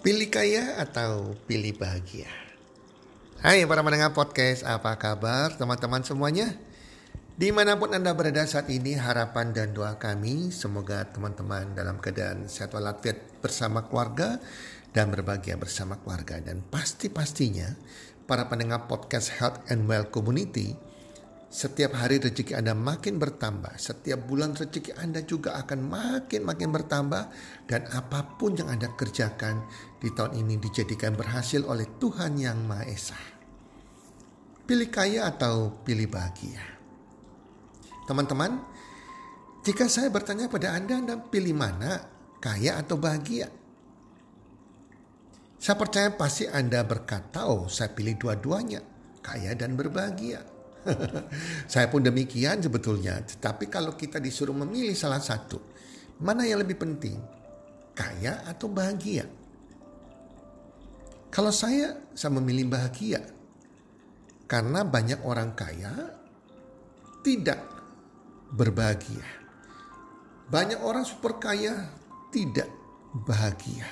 Pilih kaya atau pilih bahagia? Hai para mendengar podcast, apa kabar teman-teman semuanya? Di mana pun Anda berada saat ini, harapan dan doa kami semoga teman-teman dalam keadaan sehat walafiat bersama keluarga dan berbahagia bersama keluarga. Dan pasti-pastinya para pendengar podcast Health and Well Community setiap hari rezeki Anda makin bertambah, setiap bulan rezeki Anda juga akan makin-makin bertambah dan apa pun yang Anda kerjakan di tahun ini dijadikan berhasil oleh Tuhan Yang Maha Esa. Pilih kaya atau pilih bahagia? Teman-teman, jika saya bertanya pada Anda, Anda pilih mana? Kaya atau bahagia? Saya percaya pasti Anda berkata, oh saya pilih dua-duanya, kaya dan berbahagia. Saya pun demikian sebetulnya. Tetapi kalau kita disuruh memilih salah satu, mana yang lebih penting? Kaya atau bahagia? Kalau saya, saya memilih bahagia. Karena banyak orang kaya tidak berbahagia. Banyak orang super kaya tidak bahagia.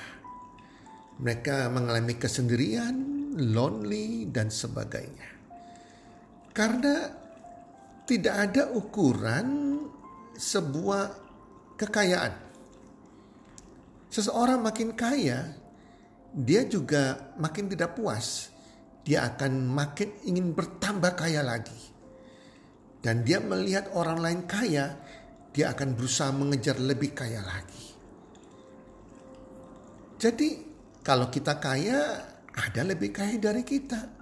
Mereka mengalami kesendirian, lonely, dan sebagainya. Karena tidak ada ukuran sebuah kekayaan. Seseorang makin kaya, dia juga makin tidak puas. Dia akan makin ingin bertambah kaya lagi. Dan dia melihat orang lain kaya, dia akan berusaha mengejar lebih kaya lagi. Jadi, kalau kita kaya, ada lebih kaya dari kita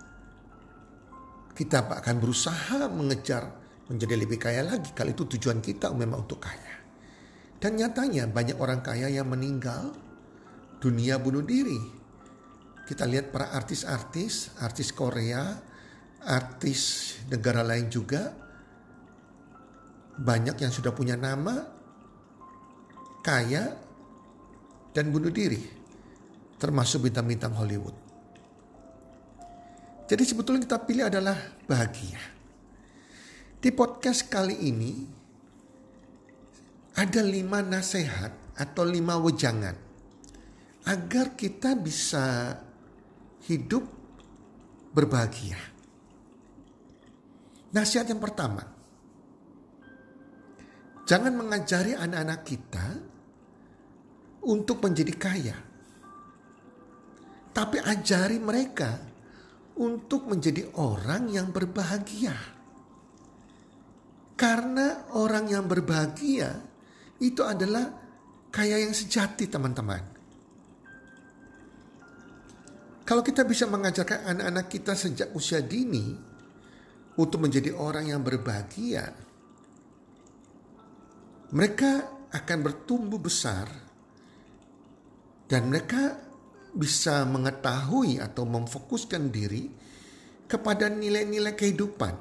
kita akan berusaha mengejar menjadi lebih kaya lagi kalau itu tujuan kita memang untuk kaya. Dan nyatanya banyak orang kaya yang meninggal dunia bunuh diri. Kita lihat para artis-artis, artis Korea, artis negara lain juga banyak yang sudah punya nama kaya dan bunuh diri termasuk bintang-bintang Hollywood. Jadi sebetulnya kita pilih adalah bahagia. Di podcast kali ini ada lima nasihat atau lima wejangan agar kita bisa hidup berbahagia. Nasihat yang pertama, jangan mengajari anak-anak kita untuk menjadi kaya, tapi ajari mereka untuk menjadi orang yang berbahagia. Karena orang yang berbahagia itu adalah kaya yang sejati teman-teman. Kalau kita bisa mengajarkan anak-anak kita sejak usia dini untuk menjadi orang yang berbahagia, mereka akan bertumbuh besar dan mereka bisa mengetahui atau memfokuskan diri kepada nilai-nilai kehidupan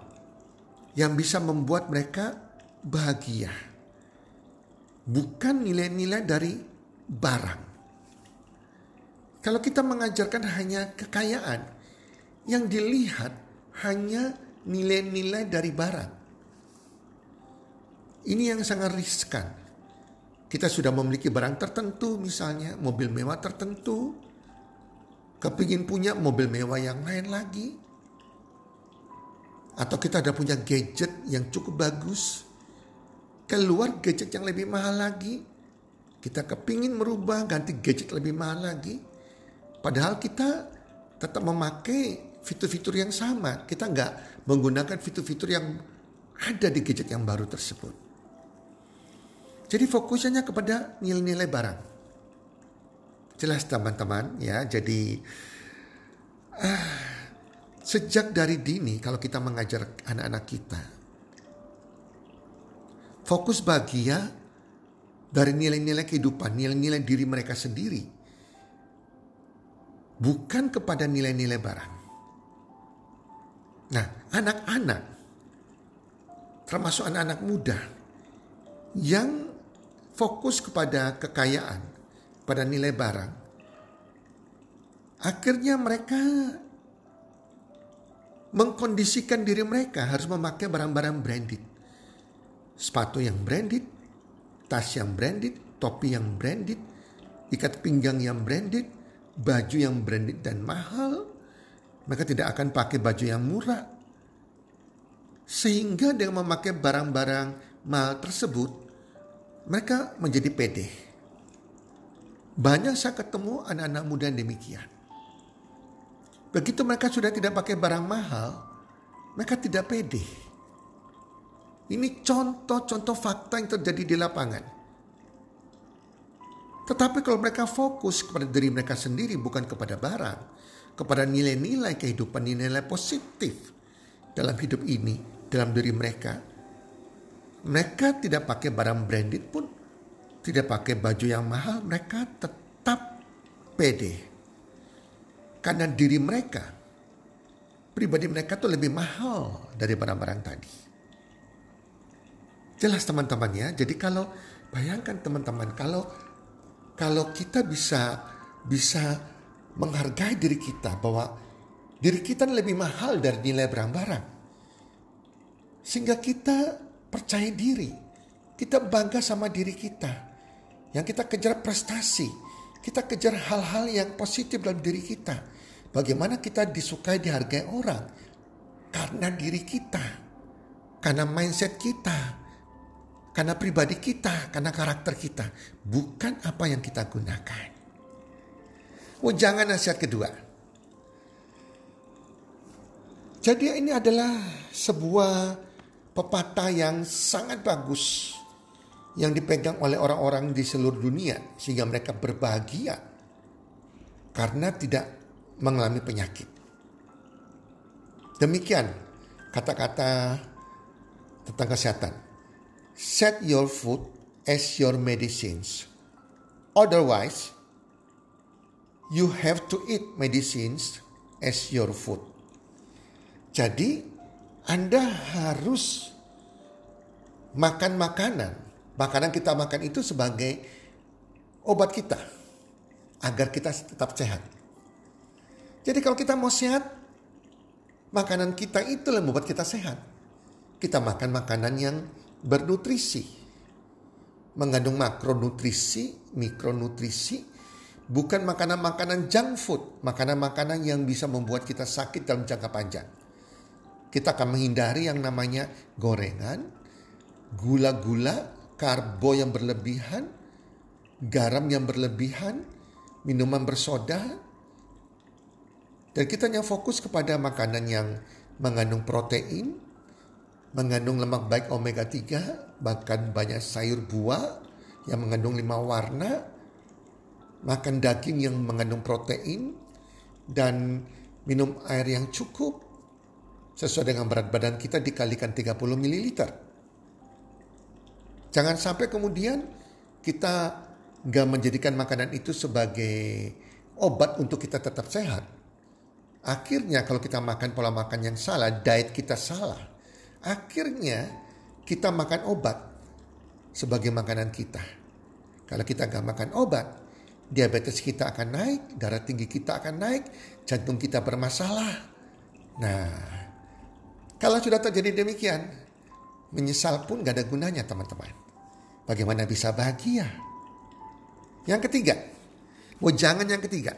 yang bisa membuat mereka bahagia. Bukan nilai-nilai dari barang. Kalau kita mengajarkan hanya kekayaan, yang dilihat hanya nilai-nilai dari barang. Ini yang sangat riskan. Kita sudah memiliki barang tertentu, misalnya mobil mewah tertentu, kepingin punya mobil mewah yang lain lagi. Atau kita ada punya gadget yang cukup bagus. Keluar gadget yang lebih mahal lagi. Kita kepingin merubah ganti gadget lebih mahal lagi. Padahal kita tetap memakai fitur-fitur yang sama. Kita nggak menggunakan fitur-fitur yang ada di gadget yang baru tersebut. Jadi fokusnya kepada nilai-nilai barang. Jelas teman-teman ya. Jadi uh, sejak dari dini kalau kita mengajar anak-anak kita fokus bahagia dari nilai-nilai kehidupan, nilai-nilai diri mereka sendiri. Bukan kepada nilai-nilai barang. Nah, anak-anak termasuk anak-anak muda yang fokus kepada kekayaan, pada nilai barang. Akhirnya mereka mengkondisikan diri mereka harus memakai barang-barang branded. Sepatu yang branded, tas yang branded, topi yang branded, ikat pinggang yang branded, baju yang branded dan mahal. Mereka tidak akan pakai baju yang murah. Sehingga dengan memakai barang-barang mahal tersebut, mereka menjadi pede. Banyak saya ketemu anak-anak muda yang demikian. Begitu mereka sudah tidak pakai barang mahal, mereka tidak pede. Ini contoh-contoh fakta yang terjadi di lapangan. Tetapi kalau mereka fokus kepada diri mereka sendiri bukan kepada barang, kepada nilai-nilai kehidupan, nilai-nilai positif dalam hidup ini, dalam diri mereka. Mereka tidak pakai barang branded pun, tidak pakai baju yang mahal, mereka tetap pede. Karena diri mereka, pribadi mereka tuh lebih mahal dari barang-barang tadi. Jelas teman-teman ya, jadi kalau bayangkan teman-teman kalau kalau kita bisa bisa menghargai diri kita bahwa diri kita lebih mahal dari nilai barang-barang. Sehingga kita percaya diri. Kita bangga sama diri kita. Yang kita kejar prestasi. Kita kejar hal-hal yang positif dalam diri kita. Bagaimana kita disukai, dihargai orang. Karena diri kita. Karena mindset kita karena pribadi kita, karena karakter kita, bukan apa yang kita gunakan. Oh, jangan nasihat kedua. Jadi ini adalah sebuah pepatah yang sangat bagus yang dipegang oleh orang-orang di seluruh dunia sehingga mereka berbahagia karena tidak mengalami penyakit. Demikian kata-kata tentang kesehatan. Set your food as your medicines. Otherwise, you have to eat medicines as your food. Jadi, Anda harus makan makanan. Makanan kita makan itu sebagai obat kita agar kita tetap sehat. Jadi kalau kita mau sehat, makanan kita itu yang membuat kita sehat. Kita makan makanan yang bernutrisi, mengandung makronutrisi, mikronutrisi, bukan makanan-makanan junk food, makanan-makanan yang bisa membuat kita sakit dalam jangka panjang. Kita akan menghindari yang namanya gorengan, gula-gula, karbo yang berlebihan, garam yang berlebihan, minuman bersoda, dan kita hanya fokus kepada makanan yang mengandung protein, mengandung lemak baik omega 3, bahkan banyak sayur buah yang mengandung lima warna, makan daging yang mengandung protein, dan minum air yang cukup sesuai dengan berat badan kita dikalikan 30 ml. Jangan sampai kemudian kita gak menjadikan makanan itu sebagai obat untuk kita tetap sehat. Akhirnya kalau kita makan pola makan yang salah, diet kita salah Akhirnya kita makan obat sebagai makanan kita. Kalau kita nggak makan obat, diabetes kita akan naik, darah tinggi kita akan naik, jantung kita bermasalah. Nah, kalau sudah terjadi demikian, menyesal pun gak ada gunanya teman-teman. Bagaimana bisa bahagia? Yang ketiga, mau jangan yang ketiga.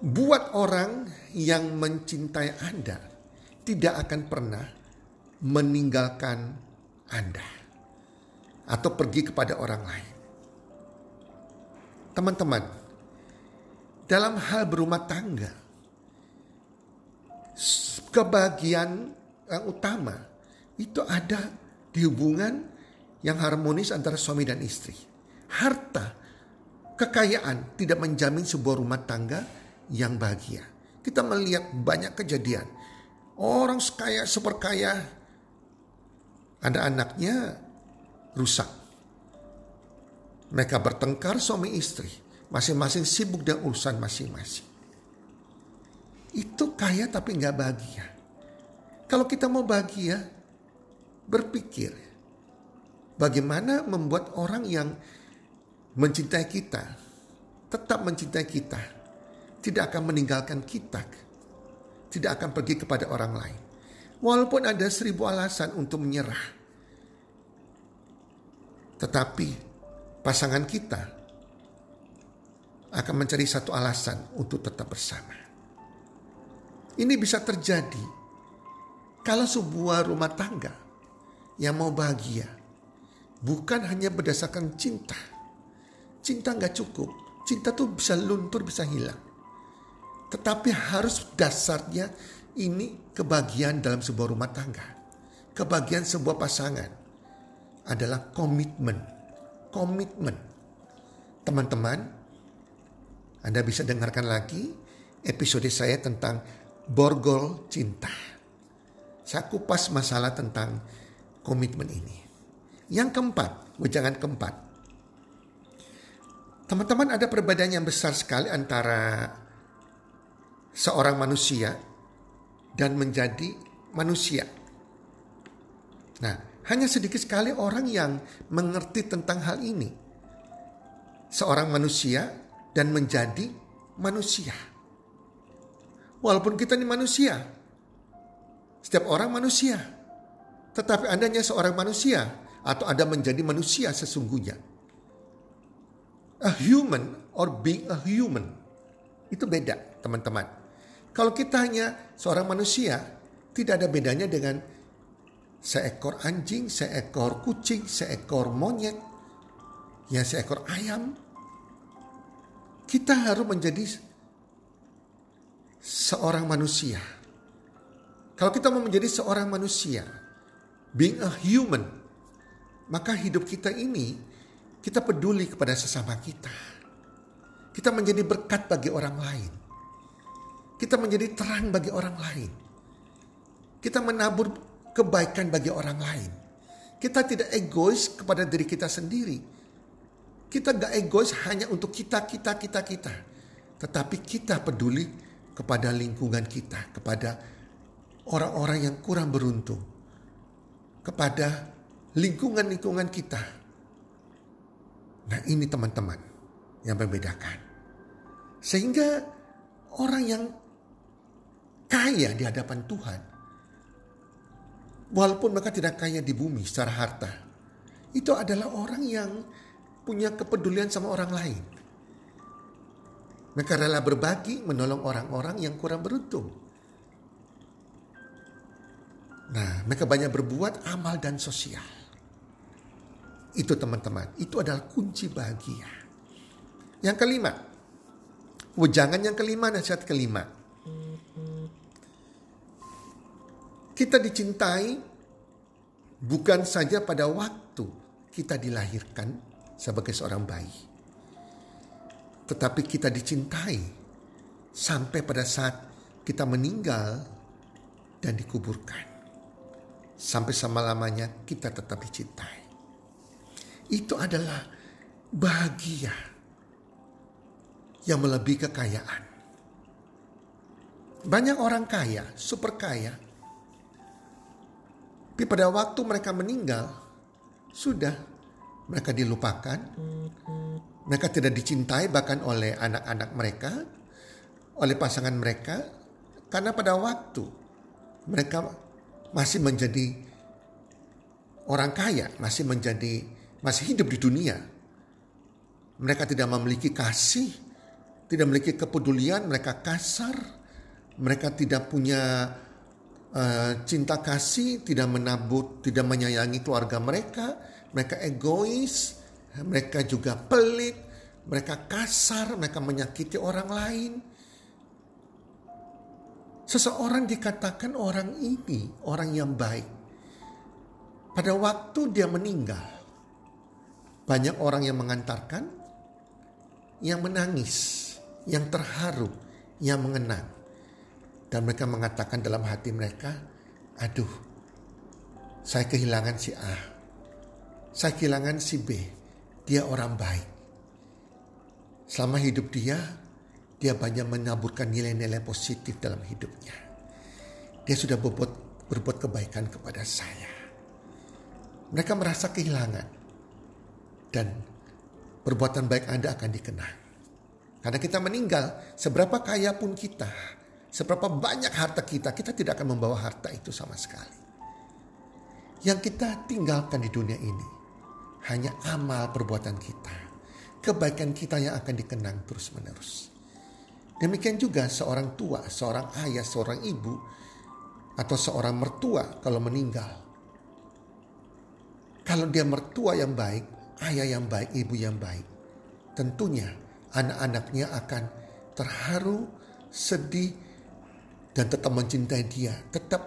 buat orang yang mencintai Anda tidak akan pernah meninggalkan Anda atau pergi kepada orang lain. Teman-teman, dalam hal berumah tangga, kebahagiaan yang utama itu ada di hubungan yang harmonis antara suami dan istri. Harta, kekayaan tidak menjamin sebuah rumah tangga yang bahagia. Kita melihat banyak kejadian. Orang kaya seperkaya ada anaknya rusak. Mereka bertengkar suami istri. Masing-masing sibuk dengan urusan masing-masing. Itu kaya tapi nggak bahagia. Kalau kita mau bahagia, berpikir bagaimana membuat orang yang mencintai kita tetap mencintai kita tidak akan meninggalkan kita. Tidak akan pergi kepada orang lain. Walaupun ada seribu alasan untuk menyerah. Tetapi pasangan kita akan mencari satu alasan untuk tetap bersama. Ini bisa terjadi kalau sebuah rumah tangga yang mau bahagia bukan hanya berdasarkan cinta. Cinta nggak cukup. Cinta tuh bisa luntur, bisa hilang. Tetapi harus dasarnya ini kebahagiaan dalam sebuah rumah tangga. Kebahagiaan sebuah pasangan adalah komitmen. Komitmen. Teman-teman, Anda bisa dengarkan lagi episode saya tentang borgol cinta. Saya kupas masalah tentang komitmen ini. Yang keempat, wejangan keempat. Teman-teman ada perbedaan yang besar sekali antara seorang manusia dan menjadi manusia. Nah, hanya sedikit sekali orang yang mengerti tentang hal ini. Seorang manusia dan menjadi manusia. Walaupun kita ini manusia, setiap orang manusia, tetapi adanya seorang manusia atau Anda menjadi manusia sesungguhnya. A human or being a human itu beda teman-teman. Kalau kita hanya seorang manusia, tidak ada bedanya dengan seekor anjing, seekor kucing, seekor monyet, ya seekor ayam. Kita harus menjadi seorang manusia. Kalau kita mau menjadi seorang manusia, being a human, maka hidup kita ini kita peduli kepada sesama kita. Kita menjadi berkat bagi orang lain. Kita menjadi terang bagi orang lain. Kita menabur kebaikan bagi orang lain. Kita tidak egois kepada diri kita sendiri. Kita gak egois hanya untuk kita, kita, kita, kita. Tetapi kita peduli kepada lingkungan kita, kepada orang-orang yang kurang beruntung. Kepada lingkungan-lingkungan kita. Nah ini teman-teman yang membedakan. Sehingga orang yang kaya di hadapan Tuhan. Walaupun mereka tidak kaya di bumi secara harta. Itu adalah orang yang punya kepedulian sama orang lain. Mereka rela berbagi menolong orang-orang yang kurang beruntung. Nah, mereka banyak berbuat amal dan sosial. Itu teman-teman, itu adalah kunci bahagia. Yang kelima, wejangan yang kelima, nasihat kelima. Kita dicintai bukan saja pada waktu kita dilahirkan sebagai seorang bayi. Tetapi kita dicintai sampai pada saat kita meninggal dan dikuburkan. Sampai sama-lamanya kita tetap dicintai. Itu adalah bahagia yang melebihi kekayaan. Banyak orang kaya, super kaya, tapi pada waktu mereka meninggal, sudah mereka dilupakan, mereka tidak dicintai bahkan oleh anak-anak mereka, oleh pasangan mereka, karena pada waktu mereka masih menjadi orang kaya, masih menjadi masih hidup di dunia. Mereka tidak memiliki kasih, tidak memiliki kepedulian, mereka kasar, mereka tidak punya uh, cinta kasih, tidak menabut, tidak menyayangi keluarga mereka, mereka egois, mereka juga pelit, mereka kasar, mereka menyakiti orang lain. Seseorang dikatakan orang ini orang yang baik. Pada waktu dia meninggal, banyak orang yang mengantarkan, yang menangis, yang terharu, yang mengenang. Dan mereka mengatakan dalam hati mereka, aduh, saya kehilangan si A. Saya kehilangan si B. Dia orang baik. Selama hidup dia, dia banyak menaburkan nilai-nilai positif dalam hidupnya. Dia sudah berbuat, berbuat kebaikan kepada saya. Mereka merasa kehilangan dan perbuatan baik Anda akan dikenang. Karena kita meninggal, seberapa kaya pun kita, seberapa banyak harta kita, kita tidak akan membawa harta itu sama sekali. Yang kita tinggalkan di dunia ini hanya amal perbuatan kita. Kebaikan kita yang akan dikenang terus-menerus. Demikian juga seorang tua, seorang ayah, seorang ibu, atau seorang mertua kalau meninggal. Kalau dia mertua yang baik, ayah yang baik, ibu yang baik, tentunya anak-anaknya akan terharu, sedih, dan tetap mencintai dia, tetap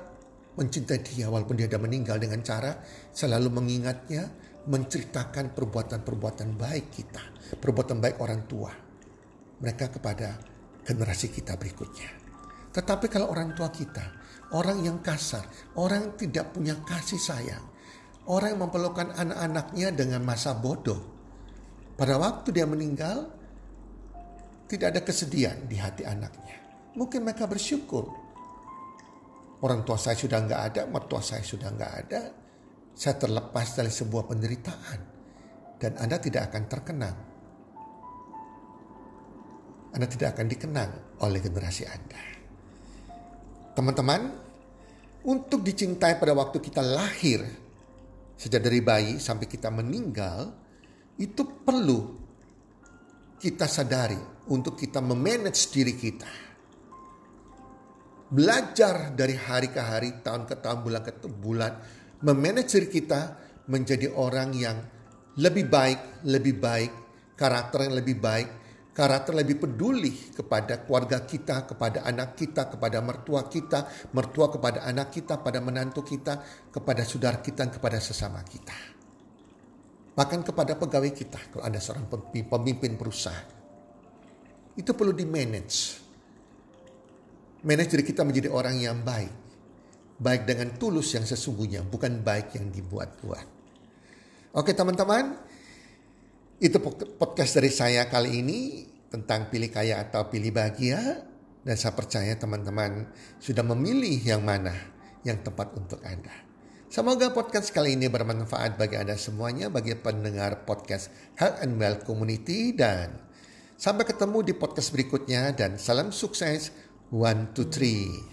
mencintai dia walaupun dia sudah meninggal dengan cara selalu mengingatnya, menceritakan perbuatan-perbuatan baik kita, perbuatan baik orang tua mereka kepada generasi kita berikutnya. Tetapi kalau orang tua kita, orang yang kasar, orang yang tidak punya kasih sayang, orang yang memperlukan anak-anaknya dengan masa bodoh, pada waktu dia meninggal, tidak ada kesedihan di hati anaknya. Mungkin mereka bersyukur Orang tua saya sudah nggak ada, mertua saya sudah nggak ada. Saya terlepas dari sebuah penderitaan. Dan Anda tidak akan terkenang. Anda tidak akan dikenang oleh generasi Anda. Teman-teman, untuk dicintai pada waktu kita lahir, sejak dari bayi sampai kita meninggal, itu perlu kita sadari untuk kita memanage diri kita belajar dari hari ke hari, tahun ke tahun, bulan ke bulan, memanage kita menjadi orang yang lebih baik, lebih baik, karakter yang lebih baik, karakter lebih peduli kepada keluarga kita, kepada anak kita, kepada mertua kita, mertua kepada anak kita, pada menantu kita, kepada saudara kita, kepada sesama kita. Bahkan kepada pegawai kita, kalau ada seorang pemimpin perusahaan. Itu perlu di-manage manajer kita menjadi orang yang baik. Baik dengan tulus yang sesungguhnya, bukan baik yang dibuat-buat. Oke teman-teman, itu podcast dari saya kali ini tentang pilih kaya atau pilih bahagia. Dan saya percaya teman-teman sudah memilih yang mana yang tepat untuk Anda. Semoga podcast kali ini bermanfaat bagi Anda semuanya, bagi pendengar podcast Health and Well Community. Dan sampai ketemu di podcast berikutnya dan salam sukses One, two, three.